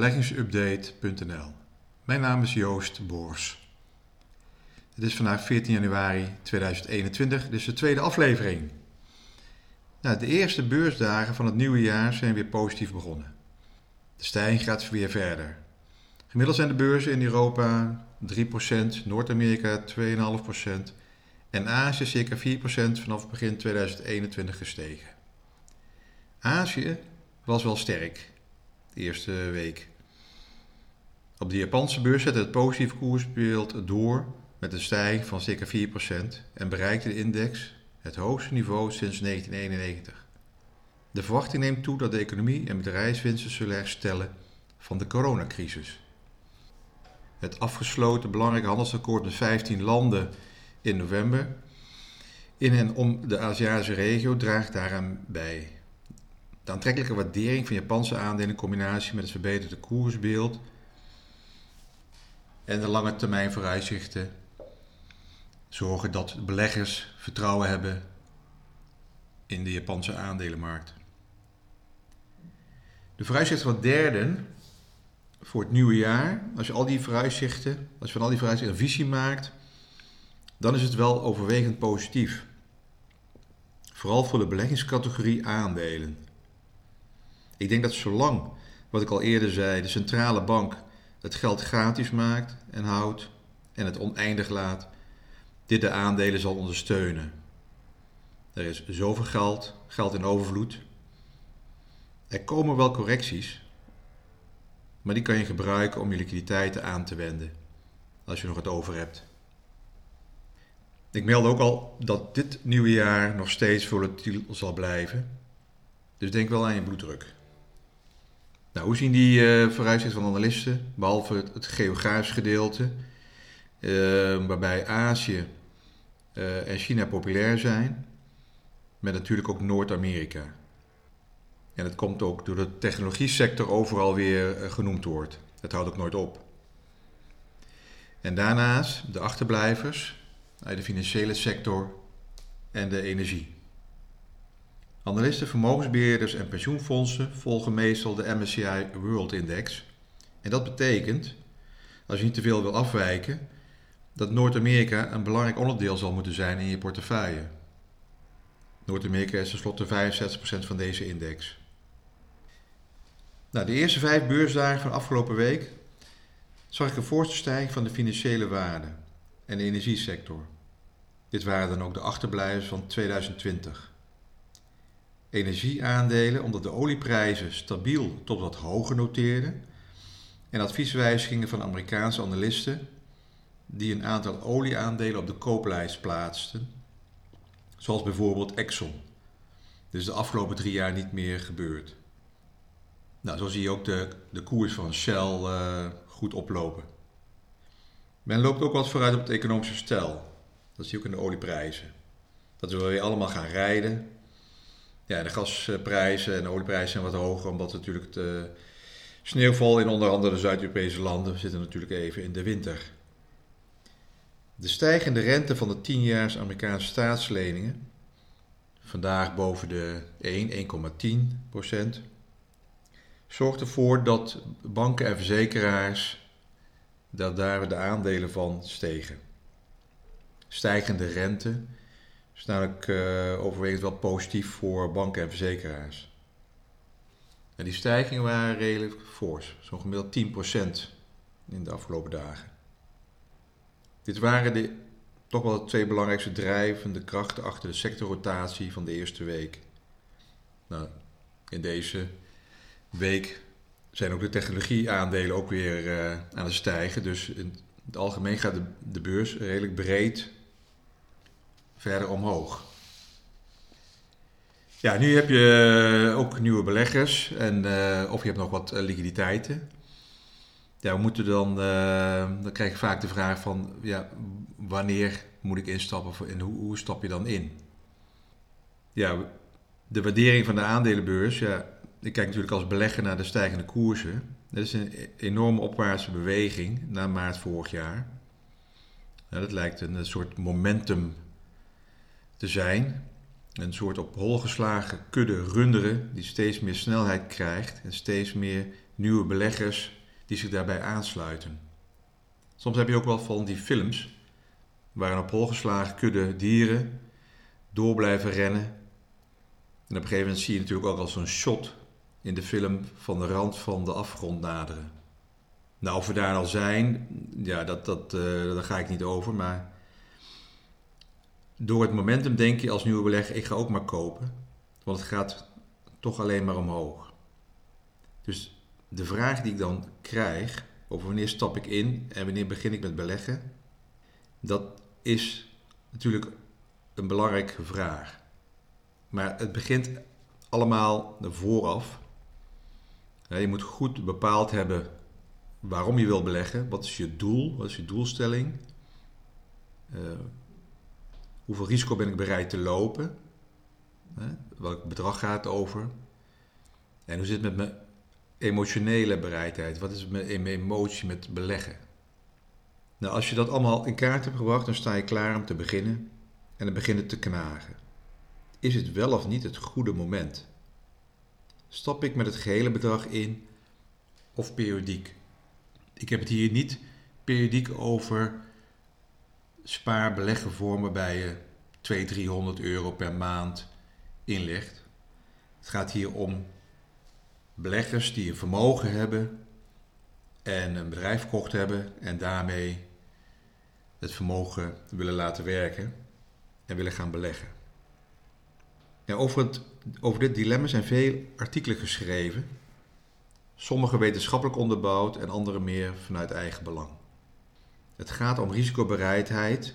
beleggingsupdate.nl. Mijn naam is Joost Boors. Het is vandaag 14 januari 2021, dus de tweede aflevering. Nou, de eerste beursdagen van het nieuwe jaar zijn weer positief begonnen. De stijging gaat weer verder. Gemiddeld zijn de beurzen in Europa 3%, Noord-Amerika 2,5% en Azië circa 4% vanaf begin 2021 gestegen. Azië was wel sterk de eerste week. Op de Japanse beurs zette het positieve koersbeeld door met een stijging van circa 4% en bereikte de index het hoogste niveau sinds 1991. De verwachting neemt toe dat de economie en bedrijfswinsten zullen herstellen van de coronacrisis. Het afgesloten belangrijke handelsakkoord met 15 landen in november in en om de Aziatische regio draagt daaraan bij. De aantrekkelijke waardering van Japanse aandelen in combinatie met het verbeterde koersbeeld en de lange termijn vooruitzichten zorgen dat beleggers vertrouwen hebben in de Japanse aandelenmarkt. De vooruitzichten van derden voor het nieuwe jaar, als je al die vooruitzichten, als je van al die vooruitzichten een visie maakt, dan is het wel overwegend positief. Vooral voor de beleggingscategorie aandelen. Ik denk dat zolang, wat ik al eerder zei, de centrale bank het geld gratis maakt en houdt en het oneindig laat, dit de aandelen zal ondersteunen. Er is zoveel geld, geld in overvloed. Er komen wel correcties, maar die kan je gebruiken om je liquiditeiten aan te wenden als je nog het over hebt. Ik meld ook al dat dit nieuwe jaar nog steeds volatiel zal blijven. Dus denk wel aan je bloeddruk. Nou, hoe zien die uh, vooruitzichten van analisten, behalve het, het geografisch gedeelte, uh, waarbij Azië uh, en China populair zijn, met natuurlijk ook Noord-Amerika. En het komt ook door de technologie sector overal weer genoemd wordt. Dat houdt ook nooit op. En daarnaast de achterblijvers uit de financiële sector en de energie. Analisten, vermogensbeheerders en pensioenfondsen volgen meestal de MSCI World Index. En dat betekent, als je niet te veel wil afwijken, dat Noord-Amerika een belangrijk onderdeel zal moeten zijn in je portefeuille. Noord-Amerika is tenslotte 65% van deze index. Nou, de eerste vijf beursdagen van afgelopen week zag ik een voorste stijging van de financiële waarde en de energiesector. Dit waren dan ook de achterblijvers van 2020 energieaandelen omdat de olieprijzen stabiel tot wat hoger noteerden en advieswijzigingen van Amerikaanse analisten die een aantal olieaandelen op de kooplijst plaatsten, zoals bijvoorbeeld Exxon. Is de afgelopen drie jaar niet meer gebeurd. Nou, zo zie je ook de, de koers van Shell uh, goed oplopen. Men loopt ook wat vooruit op het economische stel. Dat zie je ook in de olieprijzen. Dat we weer allemaal gaan rijden ja, de gasprijzen en de olieprijzen zijn wat hoger, omdat natuurlijk de sneeuwval in onder andere de Zuid-Europese landen zitten natuurlijk even in de winter. De stijgende rente van de 10 Amerikaanse staatsleningen, vandaag boven de 1, 1,10 procent, zorgt ervoor dat banken en verzekeraars, dat daar de aandelen van stegen. Stijgende rente is namelijk uh, overwegend wel positief voor banken en verzekeraars. En die stijgingen waren redelijk fors, zo'n gemiddeld 10% in de afgelopen dagen. Dit waren de, toch wel de twee belangrijkste drijvende krachten achter de sectorrotatie van de eerste week. Nou, in deze week zijn ook de technologieaandelen ook weer uh, aan het stijgen. Dus in het algemeen gaat de, de beurs redelijk breed verder omhoog. Ja, nu heb je eh, ook nieuwe beleggers en, uh, of je hebt nog wat uh, liquiditeiten. Ja, we moeten dan, dan krijg je vaak de vraag van, ja, wanneer moet ik instappen en hoe, hoe stap je dan in? Ja, de waardering van de aandelenbeurs, ja, ik kijk natuurlijk als belegger naar de stijgende koersen. Dat is een enorme opwaartse beweging na maart vorig jaar. dat lijkt een soort momentum te zijn. Een soort op hol geslagen kudde runderen die steeds meer snelheid krijgt en steeds meer nieuwe beleggers die zich daarbij aansluiten. Soms heb je ook wel van die films waar een op hol geslagen kudde dieren door blijven rennen. En op een gegeven moment zie je natuurlijk ook al zo'n shot in de film van de rand van de afgrond naderen. Nou, of we daar al zijn, ja, dat, dat, uh, daar ga ik niet over. Maar door het momentum denk je als nieuwe belegger, ik ga ook maar kopen. Want het gaat toch alleen maar omhoog. Dus de vraag die ik dan krijg, over wanneer stap ik in en wanneer begin ik met beleggen, dat is natuurlijk een belangrijke vraag. Maar het begint allemaal vooraf. Je moet goed bepaald hebben waarom je wil beleggen. Wat is je doel? Wat is je doelstelling? Hoeveel risico ben ik bereid te lopen? welk bedrag gaat het over? En hoe zit het met mijn emotionele bereidheid? Wat is mijn emotie met beleggen? Nou, als je dat allemaal in kaart hebt gebracht, dan sta je klaar om te beginnen en dan begint het te knagen. Is het wel of niet het goede moment? Stap ik met het gehele bedrag in of periodiek? Ik heb het hier niet periodiek over spaarbeleggenvormen waarbij je 200, 300 euro per maand inlegt. Het gaat hier om beleggers die een vermogen hebben en een bedrijf verkocht hebben en daarmee het vermogen willen laten werken en willen gaan beleggen. Over, het, over dit dilemma zijn veel artikelen geschreven, sommige wetenschappelijk onderbouwd en andere meer vanuit eigen belang. Het gaat om risicobereidheid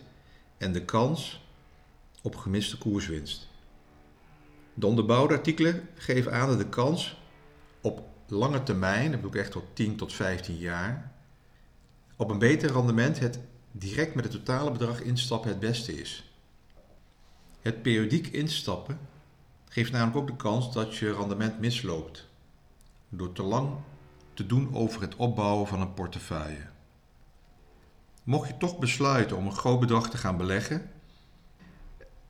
en de kans op gemiste koerswinst. De onderbouwde artikelen geven aan dat de kans op lange termijn, dat bedoel ik echt tot 10 tot 15 jaar, op een beter rendement het direct met het totale bedrag instappen het beste is. Het periodiek instappen geeft namelijk ook de kans dat je rendement misloopt door te lang te doen over het opbouwen van een portefeuille. Mocht je toch besluiten om een groot bedrag te gaan beleggen,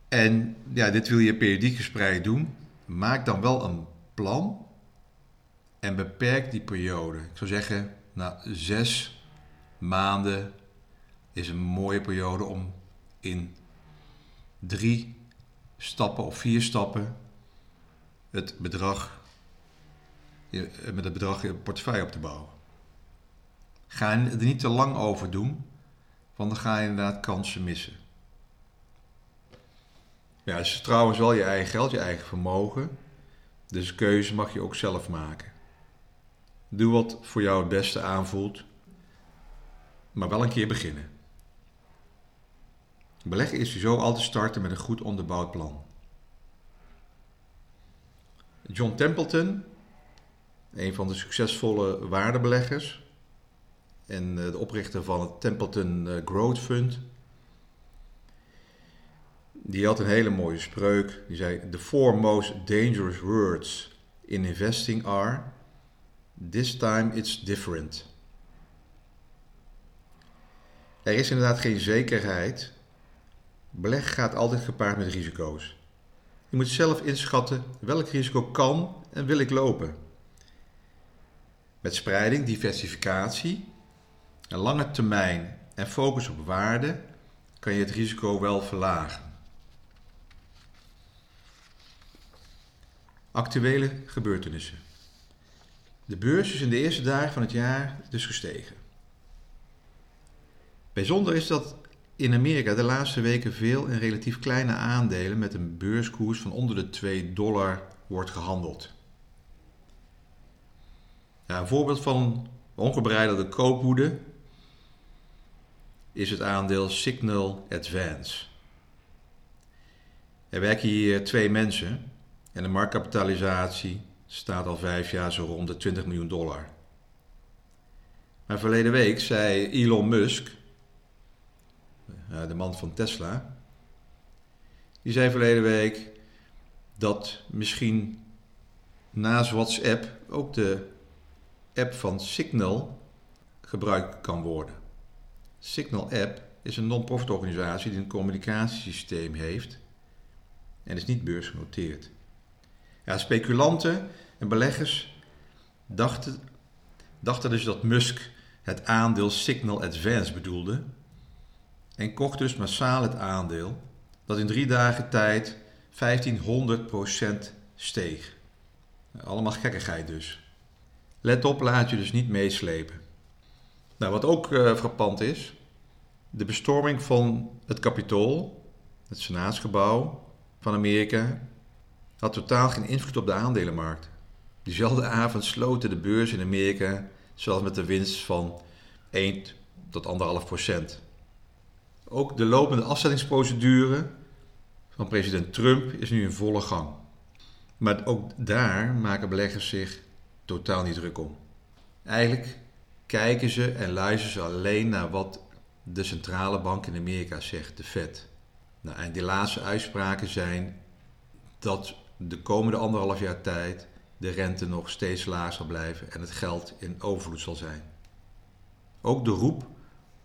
en ja, dit wil je periodiek gespreid doen, maak dan wel een plan en beperk die periode. Ik zou zeggen, na zes maanden is een mooie periode om in drie stappen of vier stappen het bedrag, met het bedrag je portefeuille op te bouwen. Ga er niet te lang over doen, want dan ga je inderdaad kansen missen. Ja, het is trouwens wel je eigen geld, je eigen vermogen. Dus keuze mag je ook zelf maken. Doe wat voor jou het beste aanvoelt, maar wel een keer beginnen. Beleggen is zo altijd starten met een goed onderbouwd plan. John Templeton, een van de succesvolle waardebeleggers en eh, de oprichter van het Templeton eh, Growth Fund, die had een hele mooie spreuk. Die zei: The four most dangerous words in investing are: This time it's different. Er is inderdaad geen zekerheid. Beleg gaat altijd gepaard met risico's. Je moet zelf inschatten welk risico kan en wil ik lopen. Met spreiding, diversificatie, een lange termijn en focus op waarde kan je het risico wel verlagen. Actuele gebeurtenissen. De beurs is in de eerste dagen van het jaar dus gestegen. Bijzonder is dat in Amerika de laatste weken veel en relatief kleine aandelen met een beurskoers van onder de 2 dollar wordt gehandeld. Ja, een voorbeeld van ongebreidelde koopwoede is het aandeel Signal Advance. Er werken hier twee mensen en de marktkapitalisatie staat al vijf jaar zo rond de 20 miljoen dollar. Maar verleden week zei Elon Musk, de man van Tesla, die zei verleden week dat misschien naast WhatsApp ook de app van Signal gebruikt kan worden. Signal App is een non-profit organisatie die een communicatiesysteem heeft en is niet beursgenoteerd. Ja, speculanten en beleggers dachten dachten dus dat Musk het aandeel Signal Advance bedoelde en kocht dus massaal het aandeel dat in drie dagen tijd 1500% steeg. Allemaal gekkigheid dus. Let op, laat je dus niet meeslepen. Nou, wat ook uh, frappant is, de bestorming van het Capitool, het Senaatsgebouw van Amerika, had totaal geen invloed op de aandelenmarkt. Diezelfde avond sloten de beurs in Amerika zelfs met een winst van 1 tot 1,5 procent. Ook de lopende afzettingsprocedure van president Trump is nu in volle gang. Maar ook daar maken beleggers zich totaal niet druk om. Eigenlijk kijken ze en luisteren ze alleen naar wat de centrale bank in Amerika zegt, de Fed. Nou, en die laatste uitspraken zijn dat de komende anderhalf jaar tijd de rente nog steeds laag zal blijven en het geld in overvloed zal zijn. Ook de roep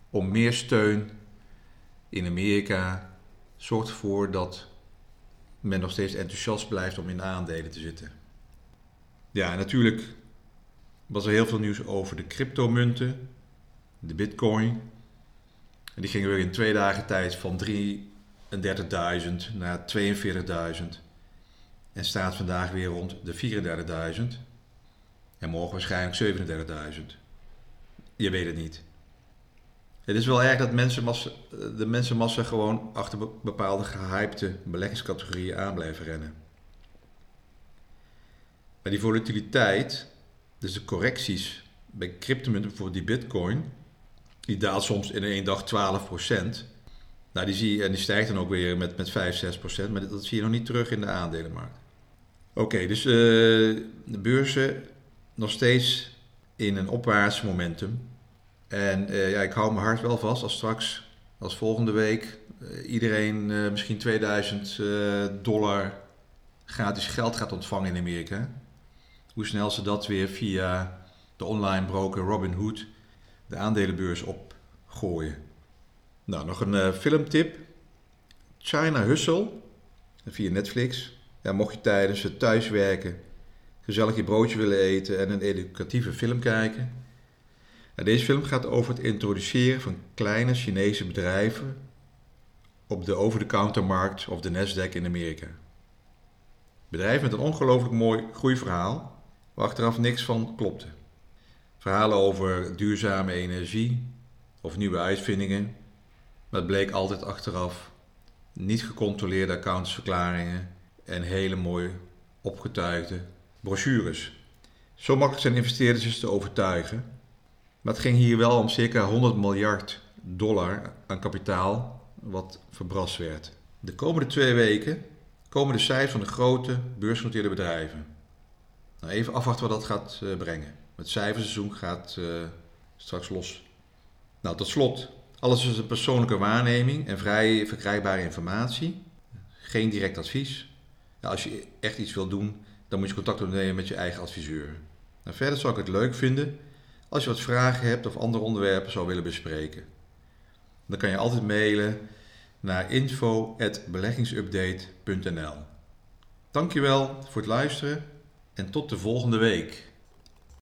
om meer steun in Amerika zorgt ervoor dat men nog steeds enthousiast blijft om in aandelen te zitten. Ja, natuurlijk was er heel veel nieuws over de cryptomunten, de bitcoin. Die gingen weer in twee dagen tijd van 33.000 naar 42.000. En staat vandaag weer rond de 34.000. En morgen waarschijnlijk 37.000. Je weet het niet. Het is wel erg dat de mensenmassa gewoon achter bepaalde gehypte beleggingscategorieën aan blijven rennen. Maar die volatiliteit, dus de correcties bij cryptomunten, bijvoorbeeld die bitcoin, die daalt soms in één dag 12%. Nou, die zie je, en die stijgt dan ook weer met, met 5, 6%, maar dat zie je nog niet terug in de aandelenmarkt. Oké, dus uh, de beurzen nog steeds in een opwaarts momentum. En uh, ja, ik hou mijn hart wel vast als straks, als volgende week, uh, iedereen misschien 2000 dollar gratis geld gaat ontvangen in Amerika. Hoe snel ze dat weer via de online broker Robinhood de aandelenbeurs opgooien. Nou, nog een filmtip. China Hustle via Netflix. Ja, mocht je tijdens het thuiswerken gezellig je broodje willen eten en een educatieve film kijken. deze film gaat over het introduceren van kleine Chinese bedrijven op de over-the-counter-markt of de Nasdaq in Amerika. Bedrijven met een ongelooflijk mooi groeiverhaal, waar achteraf niks van klopte. Verhalen over duurzame energie of nieuwe uitvindingen, maar het bleek altijd achteraf niet gecontroleerde accountsverklaringen en hele mooi opgetuigde brochures. Zo makkelijk zijn investeerders dus te overtuigen. Maar het ging hier wel om circa 100 miljard dollar aan kapitaal wat verbrast werd. De komende twee weken komen de cijfers van de grote beursgenoteerde bedrijven. Nou, even afwachten wat dat gaat uh, brengen. Het cijferseizoen gaat uh, straks los. Nou, tot slot. Alles is een persoonlijke waarneming en vrij verkrijgbare informatie. Geen direct advies. Als je echt iets wil doen, dan moet je contact opnemen met je eigen adviseur. Nou, verder zou ik het leuk vinden als je wat vragen hebt of andere onderwerpen zou willen bespreken. Dan kan je altijd mailen naar info.beleggingsupdate.nl Dankjewel voor het luisteren en tot de volgende week.